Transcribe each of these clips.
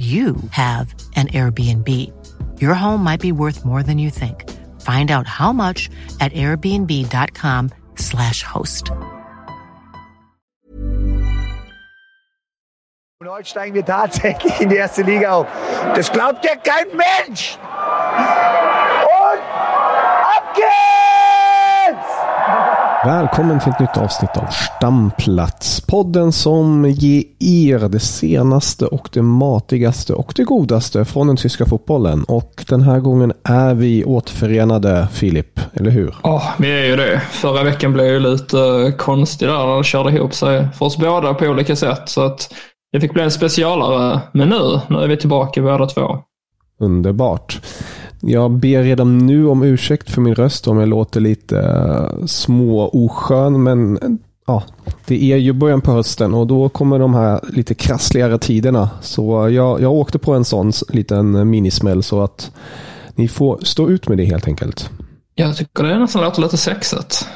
you have an Airbnb. Your home might be worth more than you think. Find out how much at airbnb.com/slash host. Und heute steigen wir tatsächlich in die erste Liga auf. Das glaubt ja kein Mensch! Und ab geht's! Välkommen till ett nytt avsnitt av Stamplats. Podden som ger er det senaste och det matigaste och det godaste från den tyska fotbollen. Och den här gången är vi återförenade, Filip, eller hur? Ja, vi är ju det. Förra veckan blev ju lite konstig där när det körde ihop sig för oss båda på olika sätt. Så att det fick bli en specialare. Men nu, nu är vi tillbaka båda två. Underbart. Jag ber redan nu om ursäkt för min röst om jag låter lite uh, små oskön. Men ja, det är ju början på hösten och då kommer de här lite krassligare tiderna. Så jag, jag åkte på en sån liten minismäll så att ni får stå ut med det helt enkelt. Jag tycker det nästan låter lite sexigt.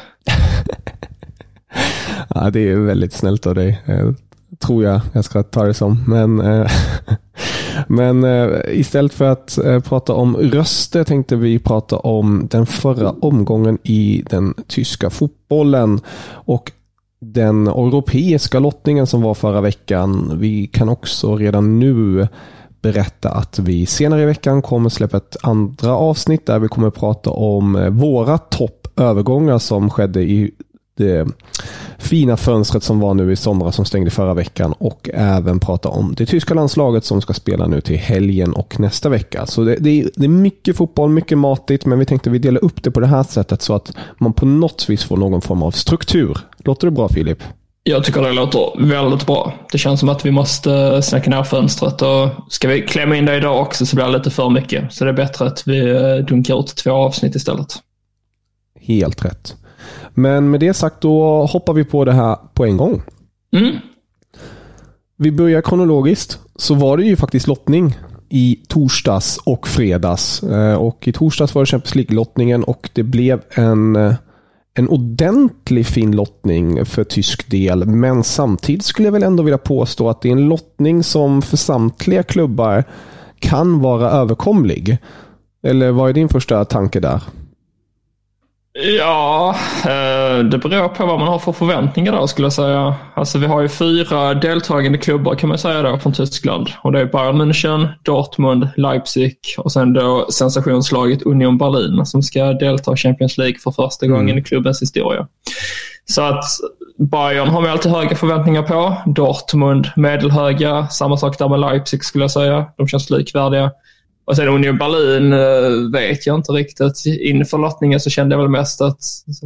ja, det är väldigt snällt av dig. Eh, tror jag jag ska ta det som. Men eh, Men eh, istället för att eh, prata om röster tänkte vi prata om den förra omgången i den tyska fotbollen. Och den europeiska lottningen som var förra veckan. Vi kan också redan nu berätta att vi senare i veckan kommer släppa ett andra avsnitt där vi kommer prata om eh, våra toppövergångar som skedde i det fina fönstret som var nu i somras som stängde förra veckan och även prata om det tyska landslaget som ska spela nu till helgen och nästa vecka. Så det, det, är, det är mycket fotboll, mycket matigt, men vi tänkte vi delar upp det på det här sättet så att man på något vis får någon form av struktur. Låter det bra Filip? Jag tycker det låter väldigt bra. Det känns som att vi måste snäcka ner fönstret och ska vi klämma in det idag också så blir det lite för mycket. Så det är bättre att vi eh, dunkar ut två avsnitt istället. Helt rätt. Men med det sagt då hoppar vi på det här på en gång. Mm. Vi börjar kronologiskt. Så var det ju faktiskt lottning i torsdags och fredags. Eh, och i torsdags var det Champions League-lottningen och det blev en, eh, en ordentlig fin lottning för tysk del. Men samtidigt skulle jag väl ändå vilja påstå att det är en lottning som för samtliga klubbar kan vara överkomlig. Eller vad är din första tanke där? Ja, eh, det beror på vad man har för förväntningar då skulle jag säga. Alltså vi har ju fyra deltagande klubbar kan man säga då från Tyskland. Och det är Bayern München, Dortmund, Leipzig och sen då sensationslaget Union Berlin som ska delta i Champions League för första gången mm. i klubbens historia. Så att Bayern har vi alltid höga förväntningar på. Dortmund medelhöga. Samma sak där med Leipzig skulle jag säga. De känns likvärdiga. Och sen Union Berlin eh, vet jag inte riktigt. Inför lottningen så kände jag väl mest att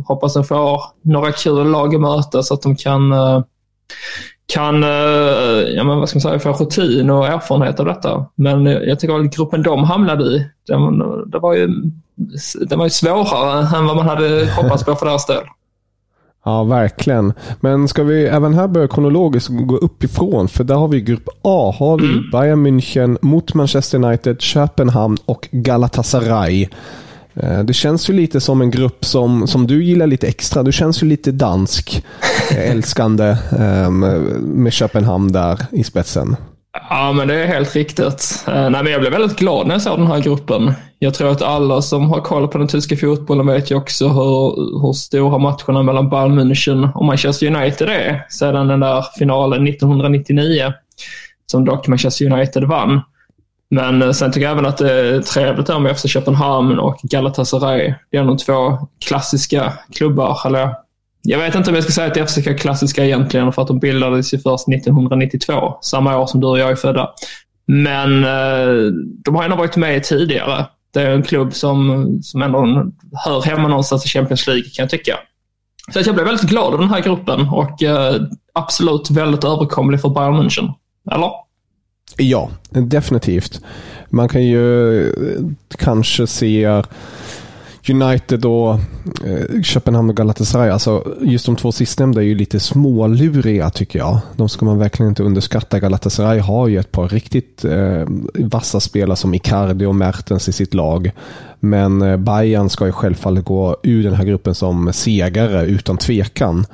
hoppas de får några kul lag att möta så att de kan, eh, kan eh, ja, men vad ska man säga, få rutin och erfarenhet av detta. Men jag tycker att gruppen de hamnade i, den, det var ju, den var ju svårare än vad man hade hoppats på för deras del. Ja, verkligen. Men ska vi även här börja kronologiskt gå uppifrån? För där har vi grupp A. Har vi mm. Bayern München mot Manchester United, Köpenhamn och Galatasaray. Eh, det känns ju lite som en grupp som, som du gillar lite extra. Du känns ju lite dansk, eh, älskande ehm, med Köpenhamn där i spetsen. Ja, men det är helt riktigt. Eh, nej, men jag blev väldigt glad när jag såg den här gruppen. Jag tror att alla som har koll på den tyska fotbollen vet ju också hur, hur stora matcherna mellan Bayern München och Manchester United är sedan den där finalen 1999 som dock Manchester United vann. Men eh, sen tycker jag även att det är trevligt där med FC Köpenhamn och Galatasaray. Det är nog två klassiska klubbar, eller jag vet inte om jag ska säga att FCK är klassiska egentligen för att de bildades ju först 1992, samma år som du och jag är födda. Men eh, de har ändå varit med tidigare. Det är en klubb som, som ändå hör hemma någonstans i Champions League kan jag tycka. Så jag blev väldigt glad av den här gruppen och eh, absolut väldigt överkomlig för Bayern München. Eller? Ja, definitivt. Man kan ju eh, kanske se United och eh, Köpenhamn och Galatasaray. Alltså, just de två sistnämnda är ju lite småluriga tycker jag. De ska man verkligen inte underskatta. Galatasaray har ju ett par riktigt eh, vassa spelare som Icardi och Mertens i sitt lag. Men eh, Bayern ska ju självfallet gå ur den här gruppen som segare utan tvekan.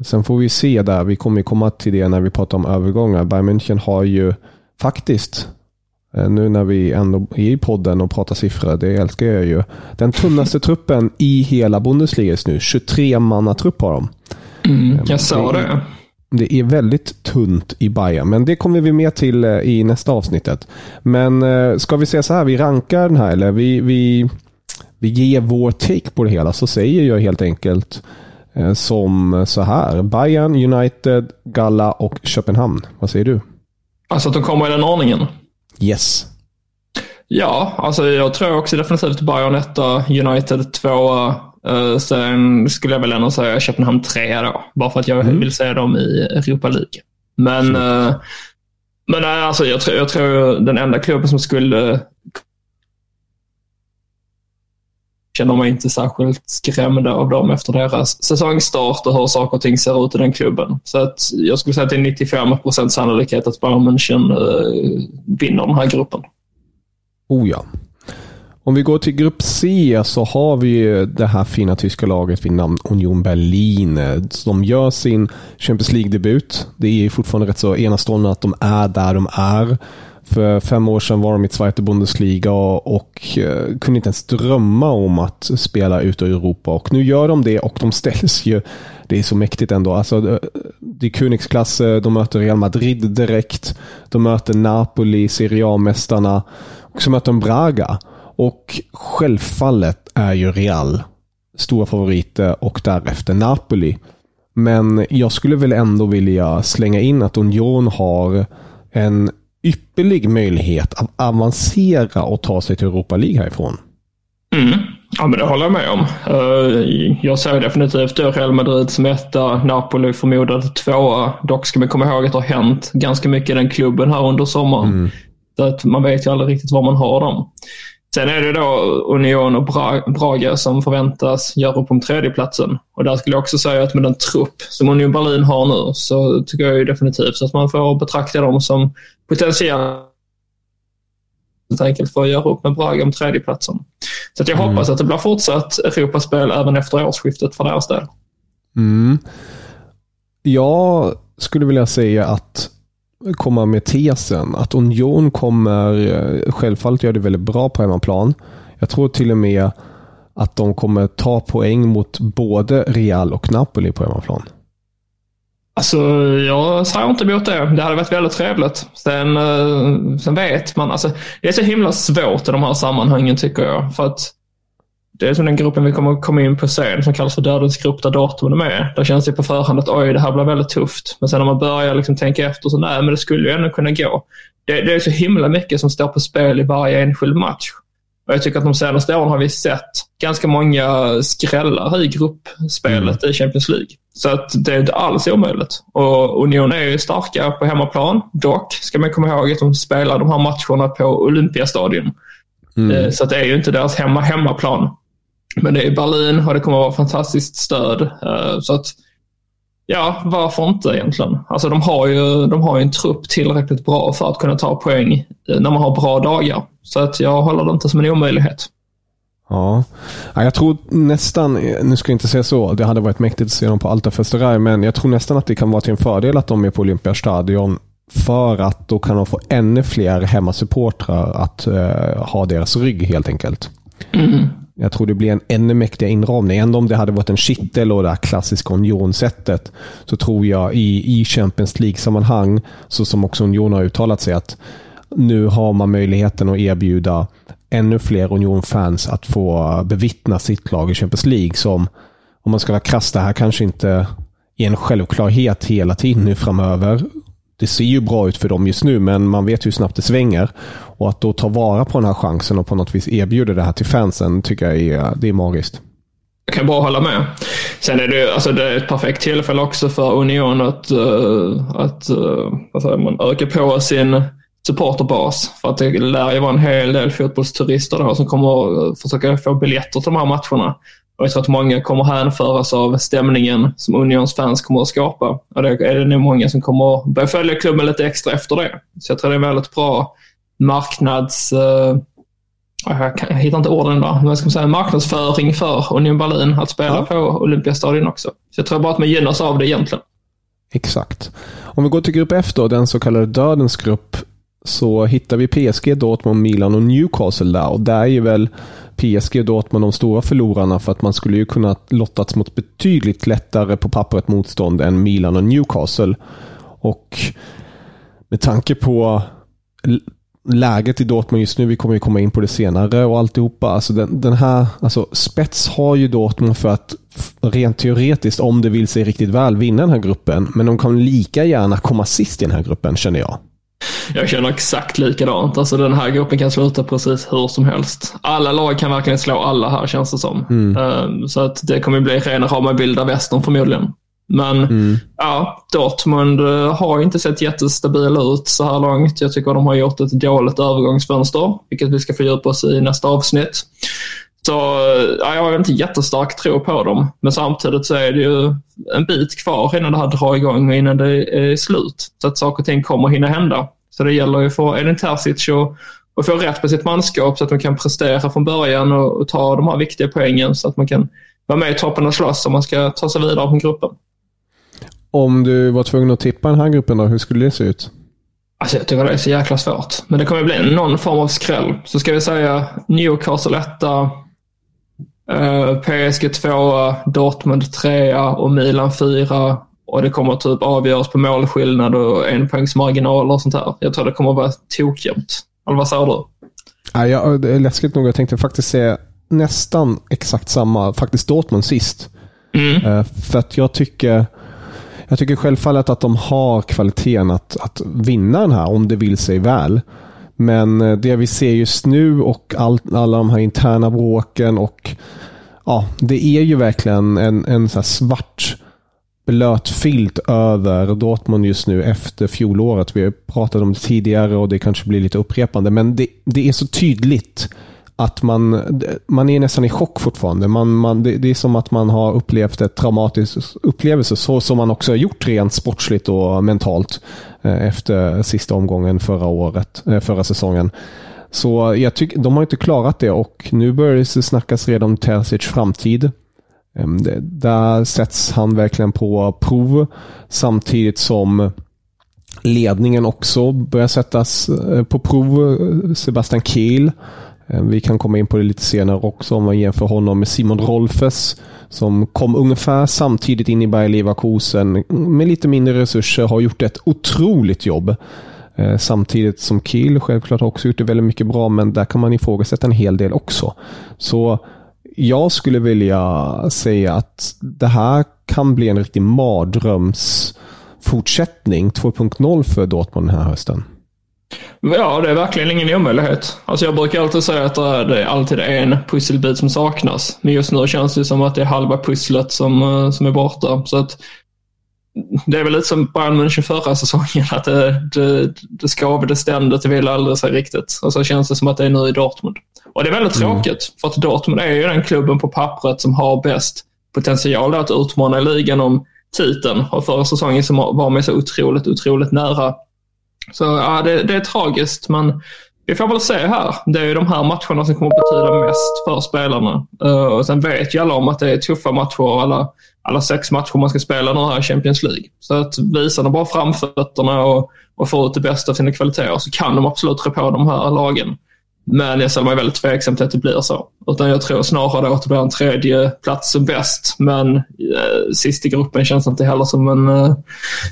Sen får vi se där. Vi kommer ju komma till det när vi pratar om övergångar. Bayern München har ju faktiskt nu när vi ändå är i podden och pratar siffror, det älskar jag ju. Den tunnaste truppen i hela Bundesliga just nu. 23 manna trupp har de. Mm, eh, jag sa det. Det är väldigt tunt i Bayern, men det kommer vi med till eh, i nästa avsnittet. Men ska vi säga så här, vi rankar den här, eller vi, vi, vi ger vår take på det hela, så säger jag helt enkelt som så här. Bayern, United, Galla och Köpenhamn. Vad säger du? Alltså att de kommer i den ordningen? Yes. Ja, alltså jag tror också definitivt Bayern 1, United 2. Uh, sen skulle jag väl ändå säga Köpenhamn 3 då. Bara för att jag mm. vill se dem i Europa League. Men, uh, men nej, alltså jag tror, jag tror den enda klubben som skulle känner mig inte särskilt skrämda av dem efter deras säsongstart och hur saker och ting ser ut i den klubben. Så att jag skulle säga att det är 95 procent sannolikhet att Bayern München eh, vinner den här gruppen. Oh ja. Om vi går till grupp C så har vi det här fina tyska laget vid namn Union Berlin. Eh, som gör sin Champions League-debut. Det är fortfarande rätt så enastående att de är där de är. För fem år sedan var de i Zweite Bundesliga och eh, kunde inte ens drömma om att spela ute i Europa. Och nu gör de det och de ställs ju. Det är så mäktigt ändå. Alltså, eh, det är Königsklasse, de möter Real Madrid direkt. De möter Napoli, Serie A-mästarna. Och så möter de Braga. Och självfallet är ju Real stora favoriter och därefter Napoli. Men jag skulle väl ändå vilja slänga in att Union har en ypperlig möjlighet att avancera och ta sig till Europa League härifrån. Mm. Ja, men det håller jag med om. Eh, jag ser definitivt Real Madrid som etta, Napoli förmodad tvåa. Dock ska man komma ihåg att det har hänt ganska mycket i den klubben här under sommaren. Mm. Så att man vet ju aldrig riktigt var man har dem. Sen är det då Union och Braga som förväntas göra upp om tredjeplatsen. Och där skulle jag också säga att med den trupp som Union Berlin har nu så tycker jag ju definitivt att man får betrakta dem som potentiella helt enkelt för att göra upp med Braga om tredjeplatsen. Så att jag mm. hoppas att det blir fortsatt Europaspel även efter årsskiftet för deras del. Mm. Jag skulle vilja säga att komma med tesen att Union kommer eh, självfallet göra det väldigt bra på hemmaplan. Jag tror till och med att de kommer ta poäng mot både Real och Napoli på hemmaplan. Alltså, jag säger inte emot det. Det hade varit väldigt trevligt. Sen, eh, sen vet man, alltså, det är så himla svårt i de här sammanhangen tycker jag. För att det är som den gruppen vi kommer komma in på sen som kallas för Dödens grupp där Dortmund är med. Där känns det på förhand att oj, det här blir väldigt tufft. Men sen när man börjar liksom tänka efter så nej, men det skulle ju ändå kunna gå. Det, det är så himla mycket som står på spel i varje enskild match. Och jag tycker att de senaste åren har vi sett ganska många skrällar i gruppspelet mm. i Champions League. Så att det är inte alls omöjligt. Och Union är ju starka på hemmaplan. Dock ska man komma ihåg att de spelar de här matcherna på Olympiastadion. Mm. Eh, så att det är ju inte deras hemma hemmaplan. Men det är Berlin och det kommer att vara fantastiskt stöd. Eh, så att, ja, varför inte egentligen? Alltså de har ju, de har ju en trupp tillräckligt bra för att kunna ta poäng eh, när man har bra dagar. Så att jag håller det inte som en omöjlighet. Ja. jag tror nästan, nu ska jag inte säga så, det hade varit mäktigt att se dem på Alta Festeraj, men jag tror nästan att det kan vara till en fördel att de är på Olympiastadion för att då kan de få ännu fler hemmasupportrar att uh, ha deras rygg helt enkelt. Mm. Jag tror det blir en ännu mäktigare inramning. Ändå om det hade varit en kittel och det här klassiska unionsättet så tror jag i, i Champions League-sammanhang, så som också Union har uttalat sig, att nu har man möjligheten att erbjuda ännu fler Union-fans att få bevittna sitt lag i Champions League. Som, om man ska vara krass, det här kanske inte är en självklarhet hela tiden nu framöver det ser ju bra ut för dem just nu, men man vet hur snabbt det svänger. Och att då ta vara på den här chansen och på något vis erbjuda det här till fansen tycker jag är, det är magiskt. Jag kan bara hålla med. Sen är det, alltså det är ett perfekt tillfälle också för Union att, uh, att uh, vad säger man, öka på sin, supporterbas. För att det lär ju vara en hel del fotbollsturister där som kommer eh, försöka få biljetter till de här matcherna. Och jag tror att många kommer hänföras av stämningen som Unions fans kommer att skapa. Och det är det nog många som kommer börja följa klubben lite extra efter det. Så jag tror det är en väldigt bra marknads... Uh, jag, kan, jag hittar inte orden där. Vad ska man säga? Marknadsföring för Union Berlin att spela ja. på Olympiastadion också. Så jag tror bara att man gynnas av det egentligen. Exakt. Om vi går till grupp F då, den så kallade dödens grupp, så hittar vi PSG, Dortmund, Milan och Newcastle där. Och där är väl PSG och Dortmund de stora förlorarna för att man skulle ju kunna lottats mot betydligt lättare på pappret motstånd än Milan och Newcastle. Och med tanke på läget i Dortmund just nu, vi kommer ju komma in på det senare och alltihopa. Alltså den, den här, alltså spets har ju Dortmund för att rent teoretiskt, om det vill sig riktigt väl, vinna den här gruppen. Men de kan lika gärna komma sist i den här gruppen, känner jag. Jag känner exakt likadant. Alltså den här gruppen kan sluta precis hur som helst. Alla lag kan verkligen slå alla här känns det som. Mm. Um, så att det kommer bli rena rama vilda västern förmodligen. Men mm. ja, Dortmund eh, har inte sett jättestabila ut så här långt. Jag tycker de har gjort ett dåligt övergångsfönster, vilket vi ska fördjupa oss i nästa avsnitt. Så ja, jag har inte jättestark tro på dem. Men samtidigt så är det ju en bit kvar innan det här drar igång och innan det är slut. Så att saker och ting kommer hinna hända. Så det gäller ju för Edin Terzic att, att få rätt på sitt manskap så att de kan prestera från början och, och ta de här viktiga poängen så att man kan vara med i toppen och slåss om man ska ta sig vidare från gruppen. Om du var tvungen att tippa den här gruppen då, hur skulle det se ut? Alltså jag tycker det är så jäkla svårt. Men det kommer bli någon form av skräll. Så ska vi säga Newcastle 1, eh, PSG 2, Dortmund 3 och Milan 4. Och det kommer typ avgöras på målskillnad och enpoängsmarginaler och sånt här. Jag tror det kommer vara tokjämnt. Eller vad säger du? Ja, jag, det är läskigt nog. Jag tänkte faktiskt säga nästan exakt samma. Faktiskt Dortmund sist. Mm. Uh, för att jag tycker jag tycker självfallet att de har kvaliteten att, att vinna den här om det vill sig väl. Men eh, det vi ser just nu och all, alla de här interna bråken och ja, det är ju verkligen en, en så svart blöt filt över Dortmund just nu efter fjolåret. Vi har pratat om det tidigare och det kanske blir lite upprepande, men det, det är så tydligt att man, man är nästan i chock fortfarande. Man, man, det, det är som att man har upplevt ett traumatisk upplevelse, så som man också har gjort rent sportsligt och mentalt eh, efter sista omgången förra året, eh, förra säsongen. Så jag tycker, de har inte klarat det och nu börjar det snackas redan om Terzic framtid. Ehm, där sätts han verkligen på prov samtidigt som ledningen också börjar sättas eh, på prov. Sebastian Kiel Eh, vi kan komma in på det lite senare också om man jämför honom med Simon Rolfes som kom ungefär samtidigt in i Bayer Leverkusen mm, med lite mindre resurser har gjort ett otroligt jobb. Eh, samtidigt som Kiel självklart också gjort det väldigt mycket bra men där kan man ifrågasätta en hel del också. Så jag skulle vilja säga att det här kan bli en riktig mardrömsfortsättning 2.0 för Dortmund den här hösten. Ja, det är verkligen ingen omöjlighet. Alltså jag brukar alltid säga att det är alltid en pusselbit som saknas. Men just nu känns det som att det är halva pusslet som, eh, som är borta. Så att det är väl lite som Bayern München förra säsongen. Att det, det, det skavade ständigt, det ville aldrig sig riktigt. Och så känns det som att det är nu i Dortmund. Och det är väldigt mm. tråkigt. För att Dortmund är ju den klubben på pappret som har bäst potential att utmana ligan om titeln. Och förra säsongen så var man så otroligt, otroligt nära så ja, det, det, är tragiskt, men vi får väl se här. Det är ju de här matcherna som kommer att betyda mest för spelarna. Uh, och sen vet ju alla om att det är tuffa matcher, alla, alla sex matcher man ska spela nu här i Champions League. Så att visar de bara framfötterna och, och får ut det bästa av sina kvaliteter så kan de absolut rå på de här lagen. Men jag ställer mig väldigt tveksam till att det blir så. Utan jag tror snarare att det blir en tredje plats som bäst. Men eh, sist i gruppen känns inte heller som en, eh,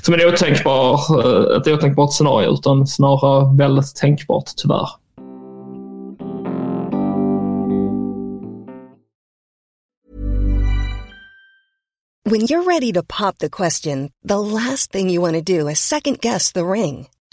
som en otänkbar, eh, ett otänkbart scenario utan snarare väldigt tänkbart tyvärr. When you're ready to pop the question, the last thing you want to do is second guess the ring.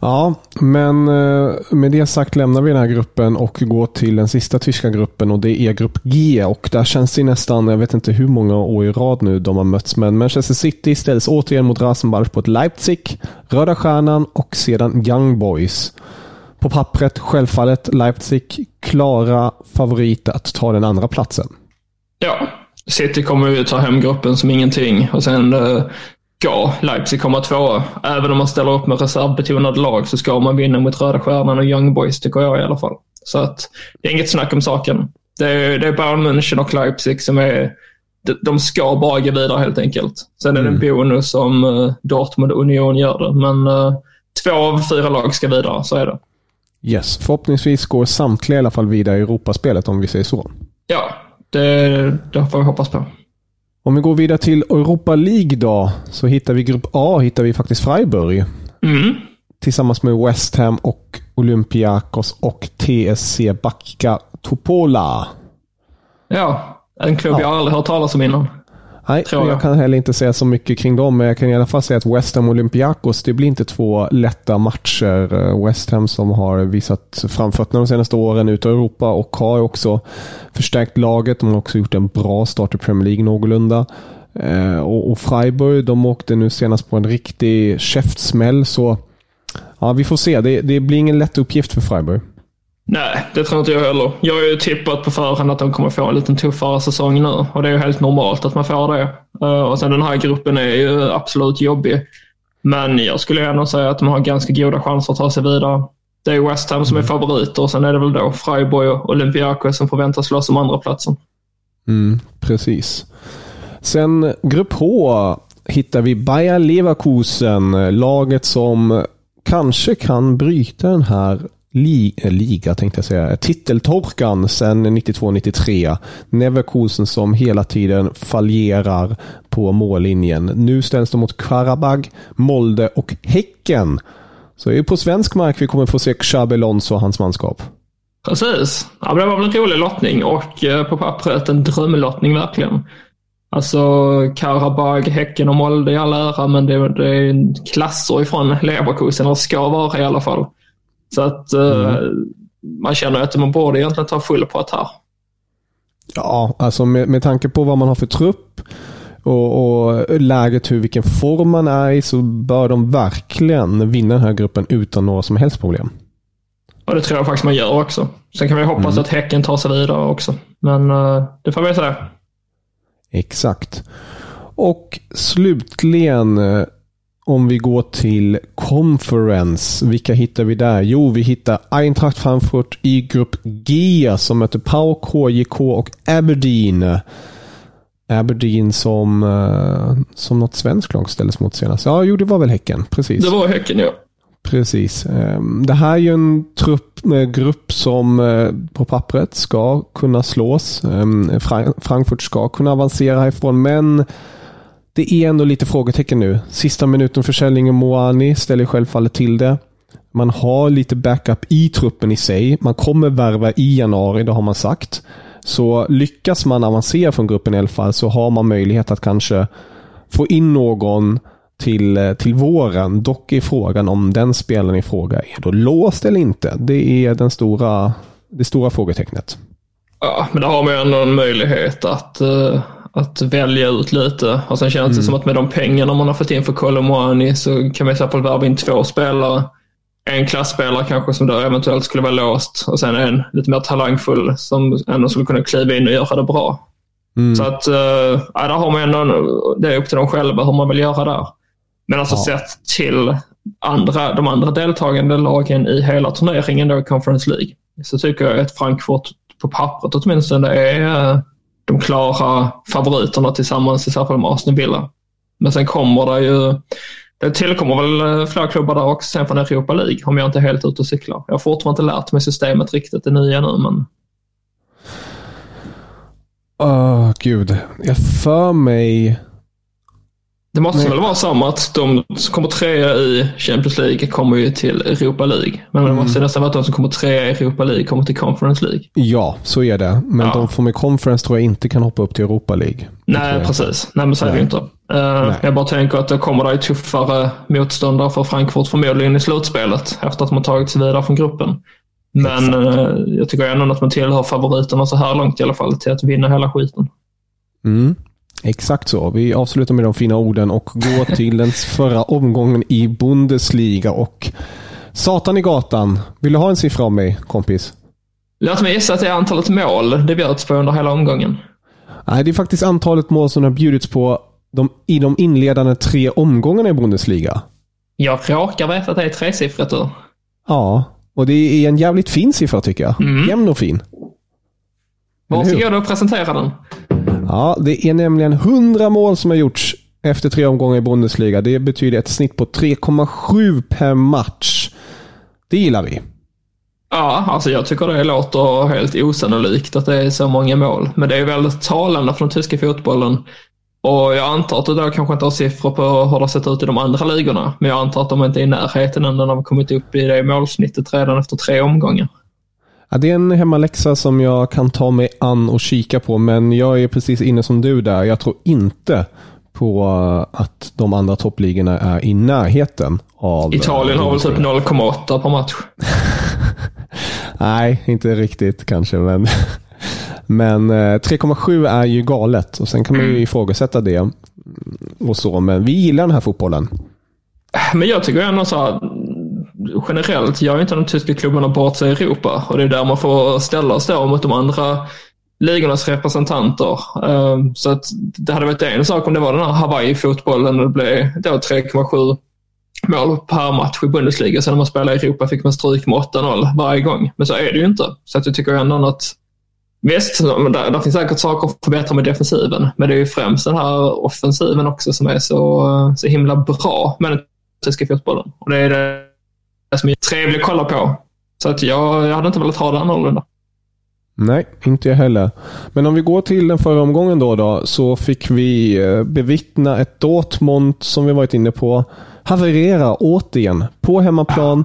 Ja, men eh, med det sagt lämnar vi den här gruppen och går till den sista tyska gruppen och det är grupp G. Och där känns det nästan, jag vet inte hur många år i rad nu de har mötts, men Manchester City ställs återigen mot Rasenball på ett Leipzig, Röda Stjärnan och sedan Young Boys. På pappret självfallet Leipzig klara favorit att ta den andra platsen. Ja, City kommer ju ta hem gruppen som ingenting och sen eh, ska Leipzig komma tvåa. Även om man ställer upp med reservbetonade lag så ska man vinna mot Röda Stjärnan och Young Boys tycker jag i alla fall. Så att det är inget snack om saken. Det är, det är Bayern München och Leipzig som är de- de ska bara gå vidare helt enkelt. Sen är det en bonus om uh, Dortmund och Union gör det. Men uh, två av fyra lag ska vidare, så är det. Yes, förhoppningsvis går samtliga i alla fall vidare i Europaspelet om vi säger så. Ja, det, det får vi hoppas på. Om vi går vidare till Europa League då, så hittar vi grupp A, hittar vi faktiskt Freiburg. Mm. Tillsammans med West Ham och Olympiakos och TSC Backa Topola. Ja, en klubb jag aldrig hört talas om innan. Nej, jag. jag. kan heller inte säga så mycket kring dem, men jag kan i alla fall säga att West Ham och Olympiakos, det blir inte två lätta matcher. Eh, West Ham som har visat framfötterna de senaste åren ute i Europa och har också förstärkt laget. De har också gjort en bra start i Premier League någorlunda. Eh, Och, och Freiburg, de åkte nu senast på en riktig käftsmäll, så ja, vi får se. Det, det blir ingen lätt uppgift för Freiburg. Nej, det tror inte jag heller. Jag har ju tippat på förhand att de kommer få en liten tuffare säsong nu och det är ju helt normalt att man får det. Eh, Och sen den här gruppen är ju absolut jobbig. Men jag skulle ändå säga att de har ganska goda chanser att ta sig vidare. Det är West Ham som är favoriter och sen är det väl då Freiburg och Olympiakos som förväntas slåss om andra platsen. Mm, precis. Sen grupp H hittar vi Bayer Leverkusen. Laget som kanske kan bryta den här li eh, liga, tänkte jag säga, titeltorkan sedan 92-93. Leverkusen som hela tiden fallerar på mållinjen. Nu ställs de mot Karabag, Molde och Häcken. Så det är på svensk mark vi kommer få se Xabi Alonso och hans manskap. Precis. Ja, det var väl en rolig lottning och eh, på pappret en drömlottning verkligen. Alltså Karabag, Häcken och Molde i all ära, men det, det är klasser ifrån Leverkusen, eller ska vara i alla fall. Så att eh, man känner att man borde egentligen ta full pott här. Ja, alltså med, med tanke på vad man har för trupp och, och läget hur vilken form man är i så bör de verkligen vinna den här gruppen utan några som helst problem. Och det tror jag faktiskt man gör också. Sen kan vi hoppas att Häcken tar sig vidare också. Men eh, det får vi se. Exakt. Och slutligen eh, om vi går till Conference. Vilka hittar vi där? Jo, vi hittar Eintracht Frankfurt i grupp G som möter PAOK, HJK och Aberdeen. Aberdeen som, eh, som något svenskt lag ställdes mot senast. Ja, jo, det var väl Häcken. Precis. Det var Häcken, ja. Precis. Ehm, Det här är ju en trupp, med grupp som eh, på pappret ska kunna slås. Ehm, Fra- Frankfurt ska kunna avancera härifrån, men det är ändå lite frågetecken nu. Sista minuten försäljningen Moani ställer självfallet till det. Man har lite backup i truppen i sig. Man kommer värva i januari, det har man sagt. Så lyckas man avancera från gruppen i alla fall så har man möjlighet att kanske få in någon till, till våren. Dock är frågan om den spelaren i fråga är då låst eller inte. Det är den stora, det stora frågetecknet. Ja, men då har man ju ändå en möjlighet att, uh att välja ut lite. Och sen känns det som att med de pengarna man har fått in för Colomwani så kan man i så fall värva in två spelare. En klassspelare kanske som då eventuellt skulle vara låst och sen en lite mer talangfull som ändå skulle kunna kliva in och göra det bra. Så att, ja, där har man ändå, det är upp till dem själva hur man vill göra där. Men alltså Ja. sett till andra, de andra deltagande lagen i hela turneringen då i Conference League så tycker jag att Frankfurt på pappret åtminstone är eh, de klara favoriterna tillsammans i så fall med Aston Villa. Men sen kommer det ju, det tillkommer väl fler klubbar där också sen från Europa League om jag inte är helt ute och cyklar. Jag har fortfarande inte lärt mig systemet riktigt, det nya nu men Åh, gud. Jag för mig det måste Nej. väl vara så att de som kommer trea i Champions League kommer ju till Europa League. Men det måste nästan vara att de som kommer trea i Europa League kommer till Conference League. Ja, så är det. Men Ja. de får med conference tror jag inte kan hoppa upp till Europa League. Nej, precis. Nej, men så är det ju inte. Eh, jag bara tänker att det kommer ju tuffare motståndare för Frankfurt förmodligen i slutspelet efter att man tagit sig vidare från gruppen. Men eh, jag tycker ändå att man tillhör favoriterna så här långt i alla fall till att vinna hela skiten. Mm. Exakt så. Vi avslutar med de fina orden och går till den förra omgången i Bundesliga. Och Satan i gatan. Vill du ha en siffra av mig, kompis? Låt mig gissa att det är antalet mål det bjöds på under hela omgången. Nej, det är faktiskt antalet mål som har bjudits på de, i de inledande tre omgångarna i Bundesliga. Jag råkar veta att det är tresiffrigt ur. Ja, och det är en jävligt fin siffra tycker jag. Mm. Jämn och fin. Varsågod och presentera den. Ja, det är nämligen 100 mål som har gjorts efter tre omgångar i Bundesliga. Det betyder ett snitt på 3,7 per match. Det gillar vi. Ja, alltså jag tycker det låter helt osannolikt att det är så många mål. Men det är väldigt talande för den tyska fotbollen. Och jag antar att du då kanske inte har siffror på hur det har sett ut i de andra ligorna. Men jag antar att de inte är i närheten än när de har kommit upp i det målsnittet redan efter tre omgångar. Ja, det är en hemmaläxa som jag kan ta mig an och kika på, men jag är precis inne som du där. Jag tror inte på eh, att de andra toppligorna är i närheten av... eh, Italien har väl typ Bundesliga. 0,8 per match. Nej, inte riktigt kanske, men, men eh, 3,7 är ju galet och sen kan man ju ifrågasätta det. Och så, men vi gillar den här fotbollen. Men jag tycker ändå så här, generellt gör ju inte de tyska klubbarna bort sig i Europa och det är där man får ställa sig då mot de andra ligornas representanter. Ehm, så att det hade varit en sak om det var den här Hawaii-fotbollen och det blev då 3,7 mål per match i Bundesliga. Sen när man spelade i Europa fick man stryk med 8-0 varje gång. Men så är det ju inte. Så att jag tycker ändå att Visst, där, där finns säkert saker att förbättra med defensiven. Men det är ju främst den här offensiven också som är så, så himla bra med den tyska fotbollen. Och det är det som är trevligt att kolla på. Så att jag, jag hade inte velat ha det annorlunda. Nej, inte jag heller. Men om vi går till den förra omgången då, då så fick vi eh, bevittna ett Dortmund som vi varit inne på haverera återigen på hemmaplan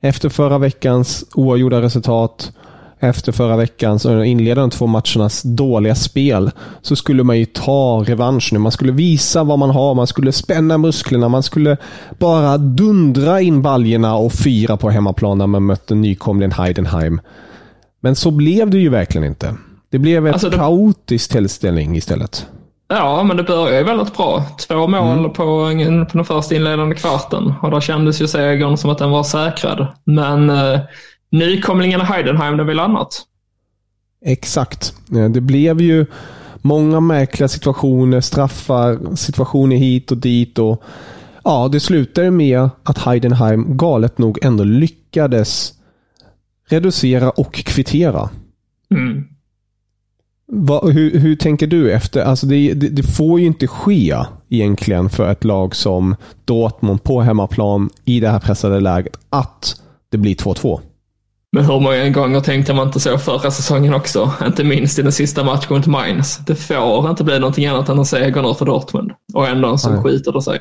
efter förra veckans oavgjorda resultat. Efter förra veckans inledande två matchernas dåliga spel så skulle man ju ta revansch nu. Man skulle visa vad man har, man skulle spänna musklerna, man skulle bara dundra in baljerna och fira på hemmaplan när man mötte nykomlingen Heidenheim. Men så blev det ju verkligen inte. Det blev ett Alltså, det- kaotisk tillställning istället. Ja, men det började ju väldigt bra. Två mål på, en- på den första inledande kvarten och då kändes ju segern som att den var säkrad. Men nykomlingen Heidenheim, det vill annat. Exakt. Eh, Det blev ju många märkliga situationer, straffar, situationer hit och dit. och Ja, det slutade med att Heidenheim galet nog ändå lyckades reducera och kvittera. Mm. Va, hur, hur tänker du efter? Alltså det, det, det får ju inte ske egentligen för ett lag som Dortmund på hemmaplan i det här pressade läget att det blir 2-2. Men hur många gånger tänkte man inte så förra säsongen också? Inte minst i den sista matchen mot Mainz. Det får inte bli någonting annat än en seger nu för Dortmund. Och ändå så skiter det sig.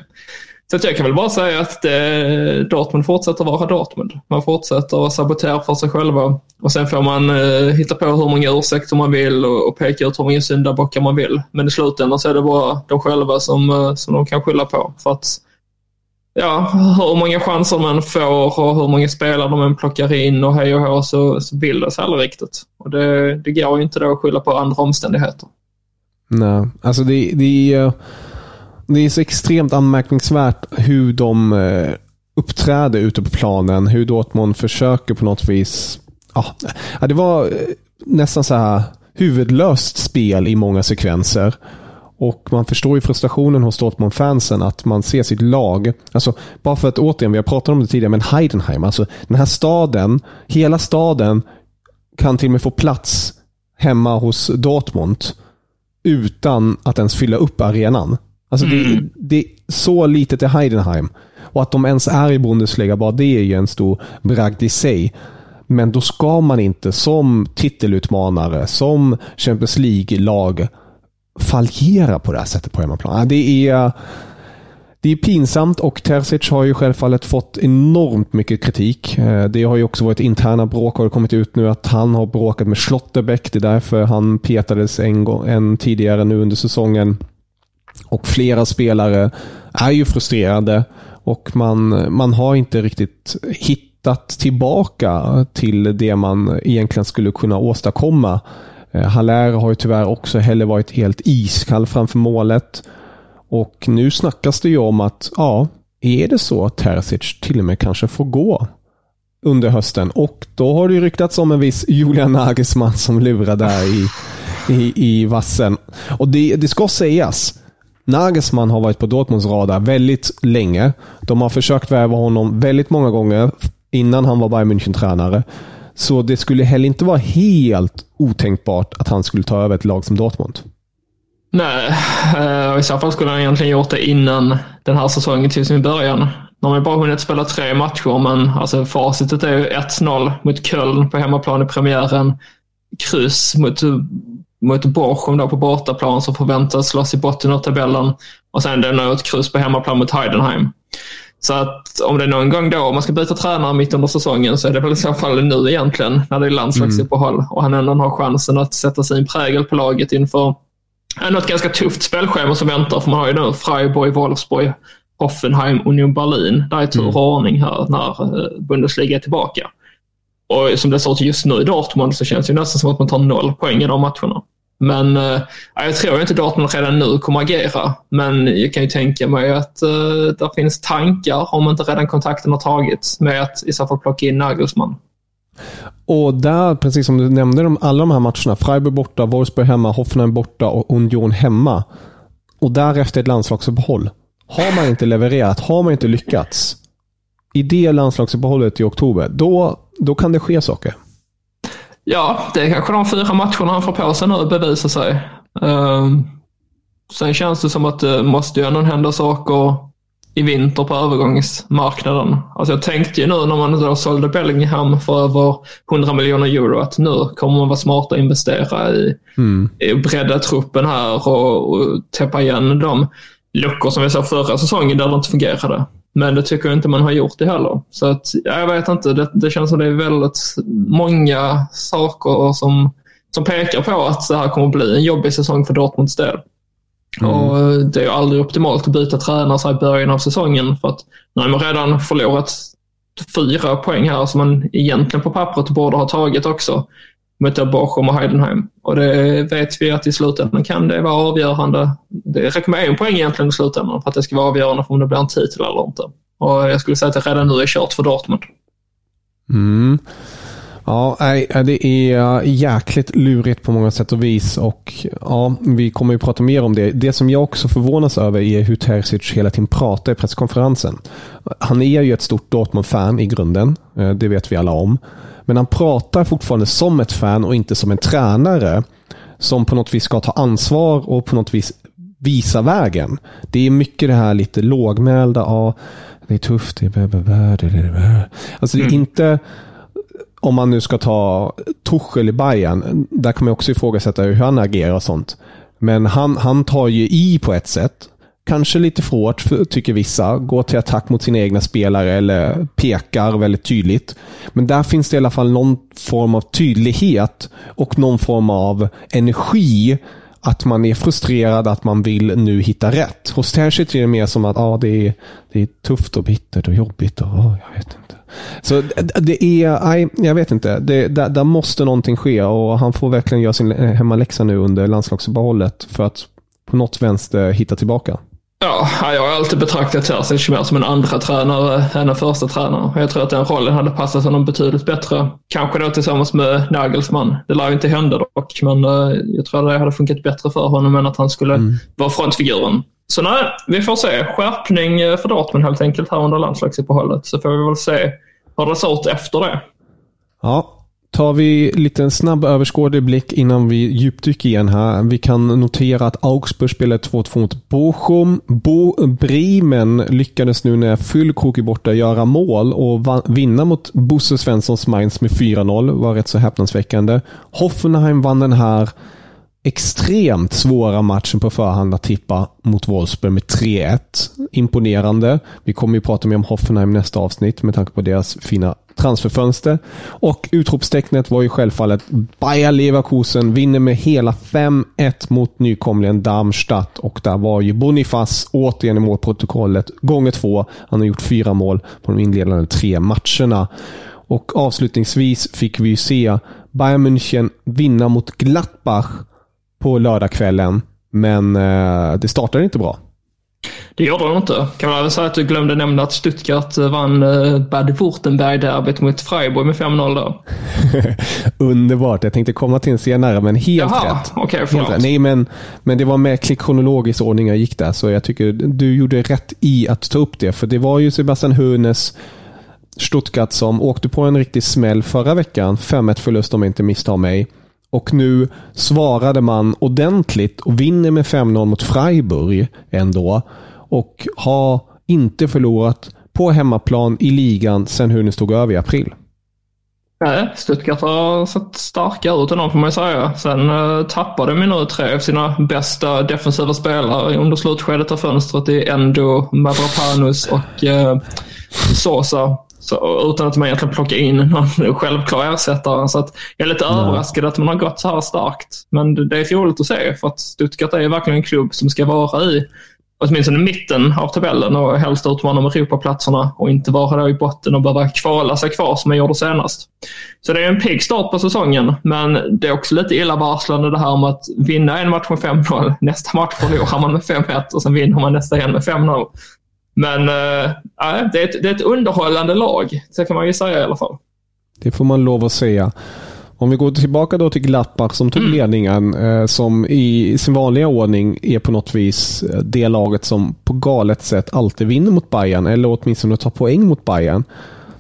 Så jag kan väl bara säga att det, Dortmund fortsätter vara Dortmund. Man fortsätter att sabotera för sig själva. Och sen får man eh, hitta på hur många ursäkter man vill och, och peka ut hur många syndabockar man vill. Men i slutändan så är det bara de själva som, eh, som de kan skylla på. För att ja, hur många chanser man får och hur många spelare de än plockar in och hej och hå så, så bildas aldrig riktigt. Och det, det går ju inte då att skylla på andra omständigheter. Nej, alltså det, det, är, det är så extremt anmärkningsvärt hur de eh, uppträder ute på planen. Hur Dortmund försöker på något vis. Ja, det var eh, nästan så här huvudlöst spel i många sekvenser. Och man förstår ju frustrationen hos Dortmund-fansen att man ser sitt lag. Alltså, bara för att återigen, vi har pratat om det tidigare, men Heidenheim, alltså den här staden, hela staden kan till och med få plats hemma hos Dortmund utan att ens fylla upp arenan. Alltså mm. det, det, är så litet i Heidenheim. Och att de ens är i Bundesliga, bara det är ju en stor bragd i sig. Men då ska man inte som titelutmanare, som Champions League-lag fallera på det här sättet på hemmaplan. Det är, det är pinsamt och Terzic har ju självfallet fått enormt mycket kritik. Eh, det har ju också varit interna bråk har kommit ut nu att han har bråkat med Schlotterbeck. Det är därför han petades en, gång, en tidigare nu under säsongen. Och flera spelare är ju frustrerade och man, man har inte riktigt hittat tillbaka till det man egentligen skulle kunna åstadkomma. Eh, Haller har ju tyvärr också heller varit helt iskall framför målet. Och nu snackas det ju om att, ja, är det så att Terzic till och med kanske får gå under hösten? Och då har det ju ryktats om en viss Julian Nagelsmann som lurar där i, i, i vassen. Och det, det ska sägas, Nagelsmann har varit på Dortmunds radar väldigt länge. De har försökt värva honom väldigt många gånger innan han var Bayern München-tränare. Så det skulle heller inte vara helt otänkbart att han skulle ta över ett lag som Dortmund. Nej, och i så fall skulle han egentligen gjort det innan den här säsongen till sin början. De har bara hunnit spela tre matcher, men alltså facitet är ju 1-0 mot Köln på hemmaplan i premiären. Kryss mot, mot Bochum då på bortaplan som förväntas slåss i botten av tabellen. Och sen det ett kryss på hemmaplan mot Heidenheim. Så att om det är någon gång då om man ska byta tränare mitt under säsongen så är det väl i så fall nu egentligen när det är landslagsuppehåll mm. och han ändå har chansen att sätta sin prägel på laget inför ett ganska tufft spelschema som väntar. För man har ju nu Freiburg, Wolfsburg, Hoffenheim, Union Berlin. Det är tur och mm. ordning här när eh, Bundesliga är tillbaka. Och som det ser ut just nu i Dortmund så känns det nästan som att man tar noll poäng i de matcherna. Men eh, jag tror inte Dortmund redan nu kommer agera. Men jag kan ju tänka mig att eh, det finns tankar, om inte redan kontakten har tagits, med att i så fall plocka in Nagelsmann. Och där, precis som du nämnde, de, alla de här matcherna. Freiburg borta, Wolfsburg hemma, Hoffenheim borta och Union hemma. Och därefter ett landslagsuppehåll. Har man inte levererat, har man inte lyckats i det landslagsuppehållet i oktober, då, då kan det ske saker. Ja, det är kanske de fyra matcherna han får på sig nu bevisar sig. Um, sen känns det som att det måste ju ändå hända saker i vinter på övergångsmarknaden. Alltså jag tänkte ju nu när man då sålde Bellingham för över 100 miljoner euro att nu kommer man vara smart att investera i, mm. i bredda truppen här och, och täppa igen de luckor som vi såg förra säsongen där det inte fungerade. Men det tycker jag inte man har gjort det heller. Så att, jag vet inte, det, det känns som det är väldigt många saker som, som pekar på att det här kommer bli en jobbig säsong för Dortmunds del. Mm. Och det är aldrig optimalt att byta tränare så i början av säsongen för att nu har man redan förlorat fyra poäng här som man egentligen på pappret borde ha tagit också mot Bochum och Heidenheim. Och det vet vi att i slutändan kan det vara avgörande. Det räcker med en poäng egentligen i slutändan för att det ska vara avgörande för om det blir en titel eller inte. Och jag skulle säga att det redan nu är kört för Dortmund. Mm. Ja, det är jäkligt lurigt på många sätt och vis. Och ja, Vi kommer ju prata mer om det. Det som jag också förvånas över är hur Terzic hela tiden pratar i presskonferensen. Han är ju ett stort Dortmund-fan i grunden. Eh, det vet vi alla om. Men han pratar fortfarande som ett fan och inte som en tränare som på något vis ska ta ansvar och på något vis visa vägen. Det är mycket det här lite lågmälda. Ja, det är tufft. Det är... Alltså det är mm. inte om man nu ska ta Tuchel i Bayern, där kan man också ifrågasätta hur han agerar och sånt. Men han, han tar ju i på ett sätt. Kanske lite för hårt, tycker vissa. Går till attack mot sina egna spelare eller pekar väldigt tydligt. Men där finns det i alla fall någon form av tydlighet och någon form av energi. Att man är frustrerad, att man vill nu hitta rätt. Hos Tershit är det mer som att ah, det, är, det är tufft och bittert och jobbigt. Och, oh, jag vet inte. Så det är, nej, jag vet inte. Det, där, där, måste någonting ske och han får verkligen göra sin eh, hemmaläxa nu under landslagsuppehållet för att på något vänster hitta tillbaka. Ja, jag har alltid betraktat Terzic mer som en andra tränare än en första tränare. Jag tror att den rollen hade passat honom betydligt bättre. Kanske då tillsammans med Nagelsmann. Det lär ju inte hända dock, men eh, jag tror att det hade funkat bättre för honom än att han skulle mm. vara frontfiguren. Så nej, vi får se. Skärpning eh, för Dortmund helt enkelt här under landslagsuppehållet. Så får vi väl se hur det ser ut efter det. Ja, tar vi lite en snabb överskådlig blick innan vi djupdyker igen här. Vi kan notera att Augsburg spelade 2-2 mot Bochum. Bo Bremen lyckades nu när Füllkrok är borta göra mål och vinna mot Bosse Svenssons Mainz med 4-0. var rätt så häpnadsväckande. Hoffenheim vann den här extremt svåra matchen på förhand att tippa mot Wolfsburg med 3-1. Imponerande. Vi kommer ju prata mer om Hoffenheim nästa avsnitt med tanke på deras fina transferfönster. Och utropstecknet var ju självfallet Bayer Leverkusen vinner med hela 5-1 mot nykomlingen Darmstadt. Och där var ju Bonifaz återigen i målprotokollet gånger två. Han har gjort fyra mål på de inledande tre matcherna. Och avslutningsvis fick vi ju se Bayern München vinna mot Gladbach på lördagskvällen. Men eh, det startade inte bra. Det gjorde de inte. Kan man även säga att du glömde nämna att Stuttgart vann eh, Bad Wurtemberg-derbyt mot Freiburg med 5-0 då. Underbart. Jag tänkte komma till en senare, men helt Jaha, rätt. Okay, helt rätt. Nej, men, men det var med kronologisk ordning jag gick där, så jag tycker du gjorde rätt i att ta upp det. För det var ju Sebastian Hoeneß Stuttgart som åkte på en riktig smäll förra veckan. 5-1 förlust om jag inte misstar mig. Och nu svarade man ordentligt och vinner med 5-0 mot Freiburg ändå. Och har inte förlorat på hemmaplan i ligan sedan hur ni stod över i april. Nej, Stuttgart har sett starkare ut än dem får man ju säga. Sen eh, tappade de nu tre av sina bästa defensiva spelare under slutskedet av fönstret i Endo, Mavropanos och eh, Sosa. Så, utan att man egentligen plockar in någon självklar ersättare. Så att jag är lite mm. överraskad att man har gått så här starkt. Men det, det är fåligt att se för att Stuttgart är verkligen en klubb som ska vara i åtminstone mitten av tabellen och helst utmana om Europaplatserna och inte vara där i botten och behöva kvala sig kvar som man gjorde senast. Så det är en pigg start på säsongen, men det är också lite illavarslande det här med att vinna en match med 5-0, nästa match förlorar man med 5-1 och sen vinner man nästa igen med 5-0. Men äh, det, är ett, det är ett underhållande lag, så kan man ju säga i alla fall. Det får man lov att säga. Om vi går tillbaka då till Gladbach som tog mm. ledningen, eh, som i sin vanliga ordning är på något vis eh, det laget som på galet sätt alltid vinner mot Bayern eller åtminstone tar poäng mot Bayern.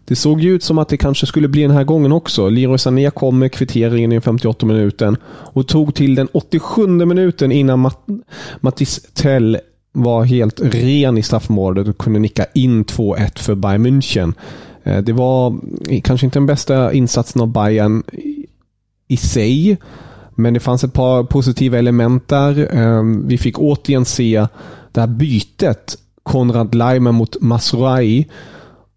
Det såg ju ut som att det kanske skulle bli den här gången också. Leroy Sané kom med kvitteringen i 58 minuten och tog till den 87 minuten innan Matt Mattis Tell var helt ren i straffområdet och kunde nicka in 2-1 för Bayern München. Eh, det var kanske inte den bästa insatsen av Bayern i sig, men det fanns ett par positiva element där. Ehm, vi fick återigen se det här bytet Konrad Laimer mot Masurai.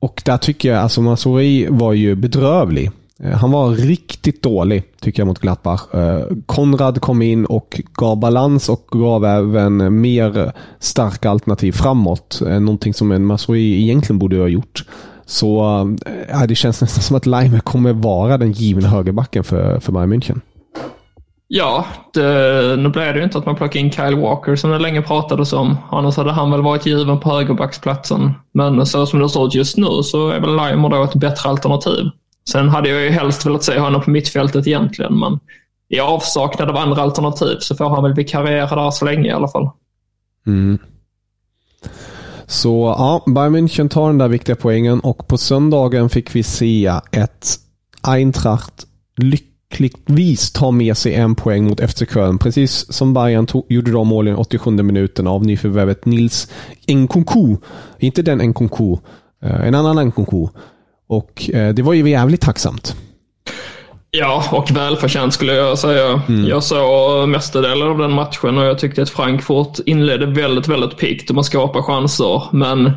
Och där tycker jag, alltså Masurai var ju bedrövlig. Eh, han var riktigt dålig, tycker jag, mot Gladbach. Eh, Konrad kom in och gav balans och gav även mer starka alternativ framåt. Eh, någonting som en Masoi egentligen borde ha gjort. Så äh, det känns nästan som att Laimer kommer vara den givna högerbacken för, för Bayern München. Ja, det, nu blev det ju inte att man plockade in Kyle Walker som det länge pratades om. Annars hade han väl varit given på högerbacksplatsen. Men så som det ser ut just nu så är väl Laimer då ett bättre alternativ. Sen hade jag ju helst velat se honom på mittfältet egentligen, men i avsaknad av andra alternativ så får han väl vikariera där så länge i alla fall. Mm. Så ja, Bayern München tar den där viktiga poängen och på söndagen fick vi se ett Eintracht lyckligtvis ta med sig en poäng mot FC Köln. Precis som Bayern tog, gjorde de målen i 87 minuten av nyförvärvet Nils Nkunku. Inte den Nkunku, eh, en annan Nkunku. Och eh, det var ju jävligt tacksamt. Ja, och välförtjänt skulle jag säga. Mm. Jag såg mestadelen av den matchen och jag tyckte att Frankfurt inledde väldigt, väldigt piggt och man skapade chanser. Men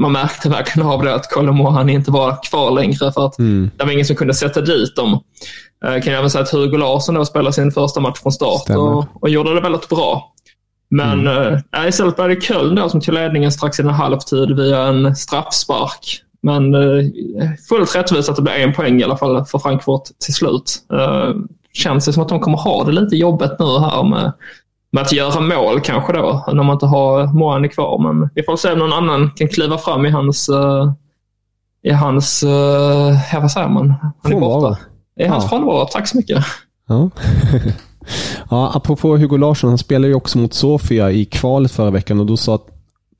man märkte verkligen av det att Kolomohan inte var kvar längre för att mm. det var ingen som kunde sätta dit dem. Jag eh, kan även säga att Hugo Larsson då spelade sin första match från start och, och, gjorde det väldigt bra. Men mm. äh, istället var det Köln då som tog ledningen strax innan halvtid via en straffspark. Men eh, fullt rättvist att det blir en poäng i alla fall för Frankfurt till slut. Eh, känns det som att de kommer ha det lite jobbigt nu här med med att göra mål kanske då, när man inte har Moani kvar. Men vi får se om någon annan kan kliva fram i hans, uh, i hans, ja vad säger man? Han är borta. I hans ja. frånvaro, tack så mycket. Ja. ja, apropå Hugo Larsson, han spelade ju också mot Sofia i kvalet förra veckan och då sa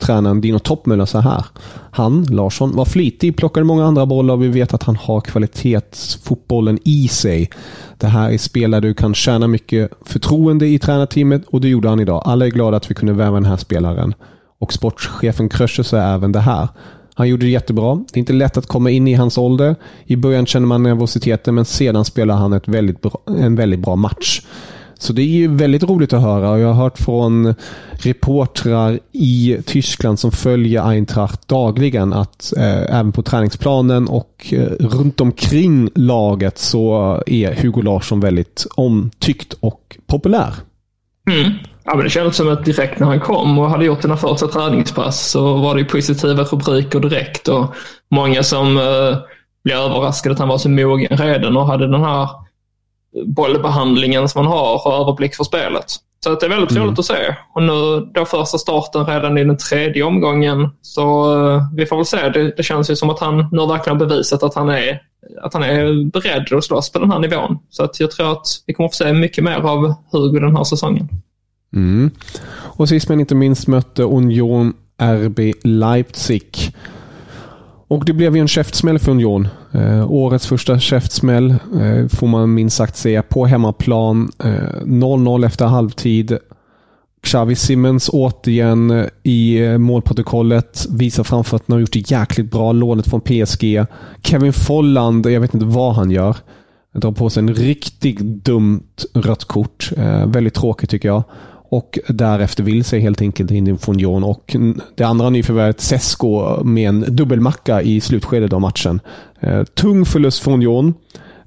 tränaren Dino Toppmöller så här. Han, Larsson, var flitig, plockade många andra bollar och vi vet att han har kvalitetsfotbollen i sig. Det här är spelare du kan tjäna mycket förtroende i tränarteamet och det gjorde han idag. Alla är glada att vi kunde värva den här spelaren. Och sportchefen Krösche sa även det här. Han gjorde det jättebra. Det är inte lätt att komma in i hans ålder. I början känner man nervositeten men sedan spelar han ett väldigt bra, en väldigt bra match. Så det är ju väldigt roligt att höra och jag har hört från reportrar i Tyskland som följer Eintracht dagligen att eh, även på träningsplanen och eh, runt omkring laget så är Hugo Larsson väldigt omtyckt och populär. Mm. Ja, men det kändes som att direkt när han kom och hade gjort sina första träningspass så var det positiva rubriker direkt och många som eh, blev överraskade att han var så mogen redan och hade den här bollbehandlingen som man har och överblick för spelet. Så att det är väldigt mm. roligt att se. Och nu då första starten redan i den tredje omgången. Så uh, vi får väl se. Det, det, känns ju som att han nu verkligen har bevisat att han är, att han är beredd att slåss på den här nivån. Så att jag tror att vi kommer att få se mycket mer av Hugo den här säsongen. Mm. Och sist men inte minst mötte Union RB Leipzig. Och det blev ju en käftsmäll för Union. Eh, årets första käftsmäll eh, får man minst sagt säga på hemmaplan. 0-0 eh, efter halvtid. Xavi Simmons återigen eh, i eh, målprotokollet. Visar framfötterna och gjort det jäkligt bra. Lånet från PSG. Kevin Folland, jag vet inte vad han gör. Drar på sig en riktigt dumt rött kort. Eh, väldigt tråkigt tycker jag och därefter vill sig helt enkelt in från Jon. Och det andra nyförvärvet, Sesko, med en dubbelmacka i slutskedet av matchen. Eh, tung förlust från Jon.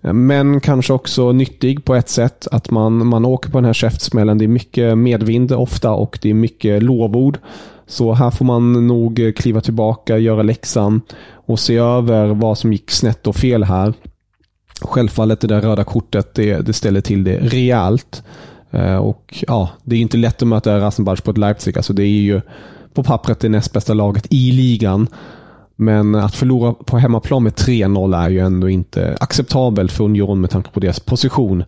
Eh, men kanske också nyttig på ett sätt. Att man, man åker på den här käftsmällen. Det är mycket medvind ofta och det är mycket lovord. Så här får man nog kliva tillbaka, göra läxan och se över vad som gick snett och fel här. Självfallet det där röda kortet, det, det ställer till det rejält. Eh, och ja, Det är inte lätt att möta Rasenbach på ett Leipzig. Alltså det är ju på pappret det näst bästa laget i ligan. Men att förlora på hemmaplan med 3-0 är ju ändå inte acceptabelt för Union med tanke på deras position.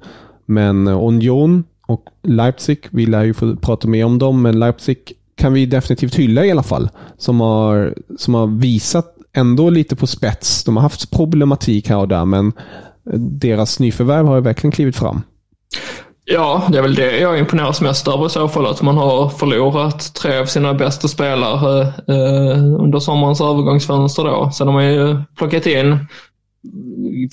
Men eh, Union och Leipzig, vi lär ju få prata mer om dem, men Leipzig kan vi definitivt hylla i alla fall. Som har, som har visat ändå lite på spets. De har haft problematik här och där, men deras nyförvärv har ju verkligen klivit fram. Ja, det är väl det jag imponeras mest över i så fall. Att man har förlorat tre av sina bästa spelare eh, under sommarens övergångsfönster då. Sen har man ju plockat in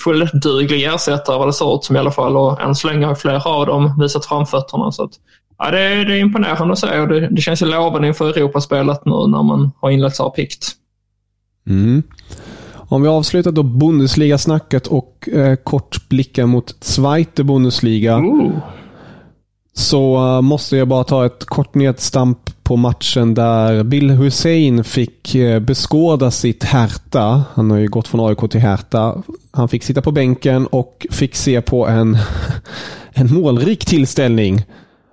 fulldugliga ersättare vad det ser ut som i alla fall. Och än så länge har flera av dem visat framfötterna. Så att, ja, det, är, det är imponerande att se och det, det känns ju lovande inför Europaspelet nu när man har inlett så här pikt. Mm. Om vi avslutar då Bundesliga-snacket och eh, kort blickar mot Zweite Bundesliga. Ooh så eh, måste jag bara ta ett kort nedstamp på matchen där Bill Hussein fick eh, beskåda sitt Hertha. Han har ju gått från AIK till Hertha. Han fick sitta på bänken och fick se på en, en målrik tillställning.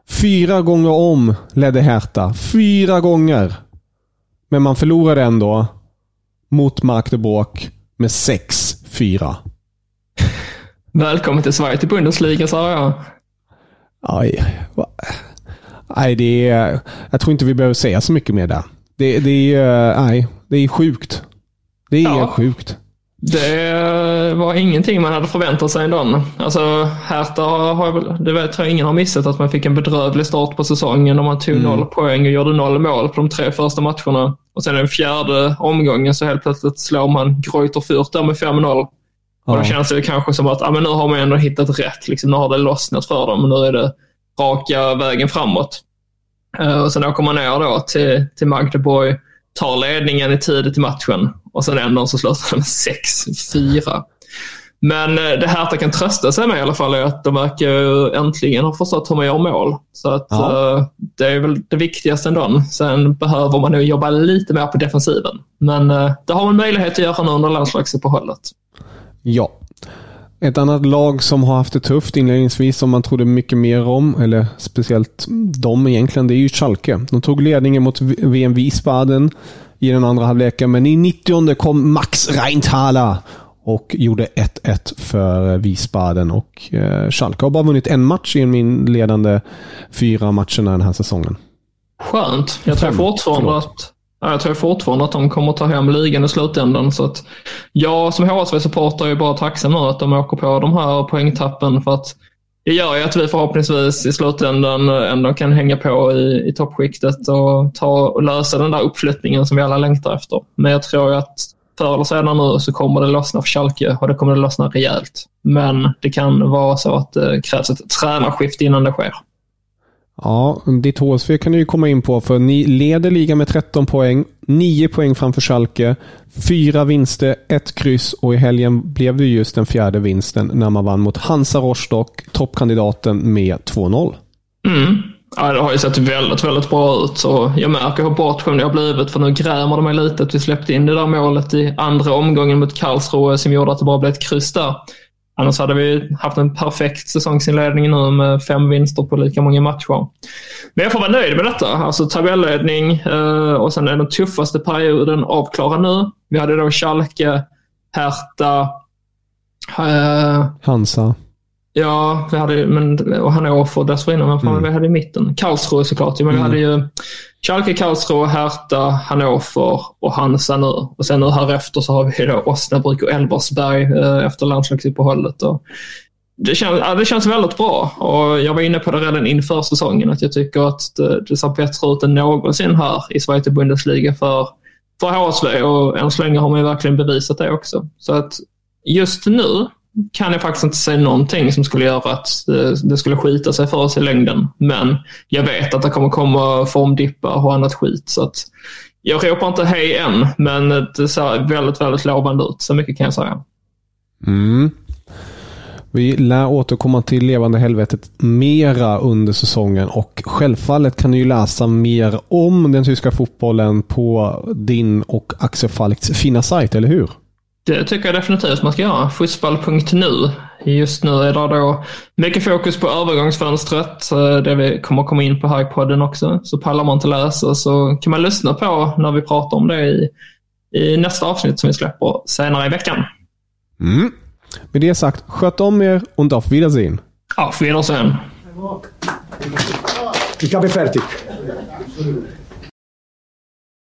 Fyra gånger om ledde Hertha. Fyra gånger. Men man förlorade ändå mot Magdeburg med 6-4. Välkommen till Sverige till Bundesliga, sa jag. Aj. Nej, det är, jag tror inte vi behöver säga så mycket mer där. Det, det, är, nej, det är sjukt. Det är ja. sjukt. Det var ingenting man hade förväntat sig ändå. Alltså, Hertha har väl, det tror jag ingen har missat, att man fick en bedrövlig start på säsongen och man tog mm. noll poäng och gjorde noll mål på de tre första matcherna. Och sen den fjärde omgången så helt plötsligt slår man Greuter Fürth där med 5-0. Och då känns det kanske som att ah, men nu har man ändå hittat rätt. Liksom, nu har det lossnat för dem. Nu är det raka vägen framåt. Uh, och sen åker man ner då till, till Magdeborg, tar ledningen i tidigt i matchen och sen ändå så slutar de med 6-4. Men uh, det Hertha kan trösta sig med i alla fall är att de verkar äntligen ha förstått hur man gör mål. Så att ja. uh, det är väl det viktigaste ändå. Sen behöver man nog jobba lite mer på defensiven. Men det har man möjlighet att göra nu under landslagsuppehållet. Ja. Ett annat lag som har haft det tufft inledningsvis, som man trodde mycket mer om, eller speciellt de egentligen, det är ju Schalke. De tog ledningen mot VM Wiesbaden i den andra halvleken, men i 90 kom Max Reinthaler och gjorde 1-1 för Wiesbaden. Och eh, Schalke har bara vunnit en match i min ledande fyra matcherna den här säsongen. Skönt. Jag tror fortfarande att jag tror fortfarande att de kommer ta hem ligan i slutändan. Så att jag som HSV-supporter är bara tacksam nu att de åker på de här poängtappen. För att det gör ju att vi förhoppningsvis i slutändan ändå kan hänga på i, i toppskiktet och, ta, och lösa den där uppflyttningen som vi alla längtar efter. Men jag tror ju att förr eller senare nu så kommer det lossna för Schalke och det kommer det lossna rejält. Men det kan vara så att det krävs ett tränarskifte innan det sker. Ja, ditt HSV kan du ju komma in på för ni leder ligan med 13 poäng, 9 poäng framför Schalke, 4 vinster, 1 kryss och i helgen blev det just den fjärde vinsten när man vann mot Hansa Rostock, toppkandidaten med 2-0. Mm. Ja, det har ju sett väldigt, väldigt bra ut. och jag märker hur bortskämd jag har blivit för nu grämer det mig lite att vi släppte in det där målet i andra omgången mot Karlsruhe som gjorde att det bara blev ett kryss där. Annars hade vi haft en perfekt säsongsinledning nu med fem vinster på lika många matcher. Men jag får vara nöjd med detta. Alltså tabelledning eh, och sen är den tuffaste perioden avklarad nu. Vi hade då Schalke, Hertha, eh, Hansa. Ja, vi hade, men, och Hannover dessförinnan. Vem fan mm. vi hade i mitten? Karlsruhe såklart. Men mm. vi hade ju Schalke, Karlsruhe, Hertha, Hannover och Hansa nu. Och sen nu här efter så har vi då Osnabrück och Elversberg eh, efter landslagsuppehållet. Och det, känns, ja, det känns väldigt bra och jag var inne på det redan inför säsongen att jag tycker att det, det ser bättre ut än någonsin här i Sverige till Bundesliga för, för HSV och än så länge har man ju verkligen bevisat det också. Så att just nu kan jag faktiskt inte säga någonting som skulle göra att eh, det skulle skita sig för oss i längden. Men jag vet att det kommer komma formdippar och annat skit. Så att jag ropar inte hej än, men det ser väldigt, väldigt lovande ut. Så mycket kan jag säga. Mm. Vi lär återkomma till Levande Helvetet mera under säsongen och självfallet kan ni ju läsa mer om den tyska fotbollen på din och Axel Falks fina sajt, eller hur? Det tycker jag definitivt man ska göra. Fotboll.nu. Just nu är det då mycket fokus på övergångsfönstret. Det vi kommer komma in på här i podden också. Så pallar man inte läsa så kan man lyssna på när vi pratar om det i, i nästa avsnitt som vi släpper senare i veckan. Mm. Med det sagt, sköt om er och auf Wiedersehen. Auf Wiedersehen. Ich habe fertig.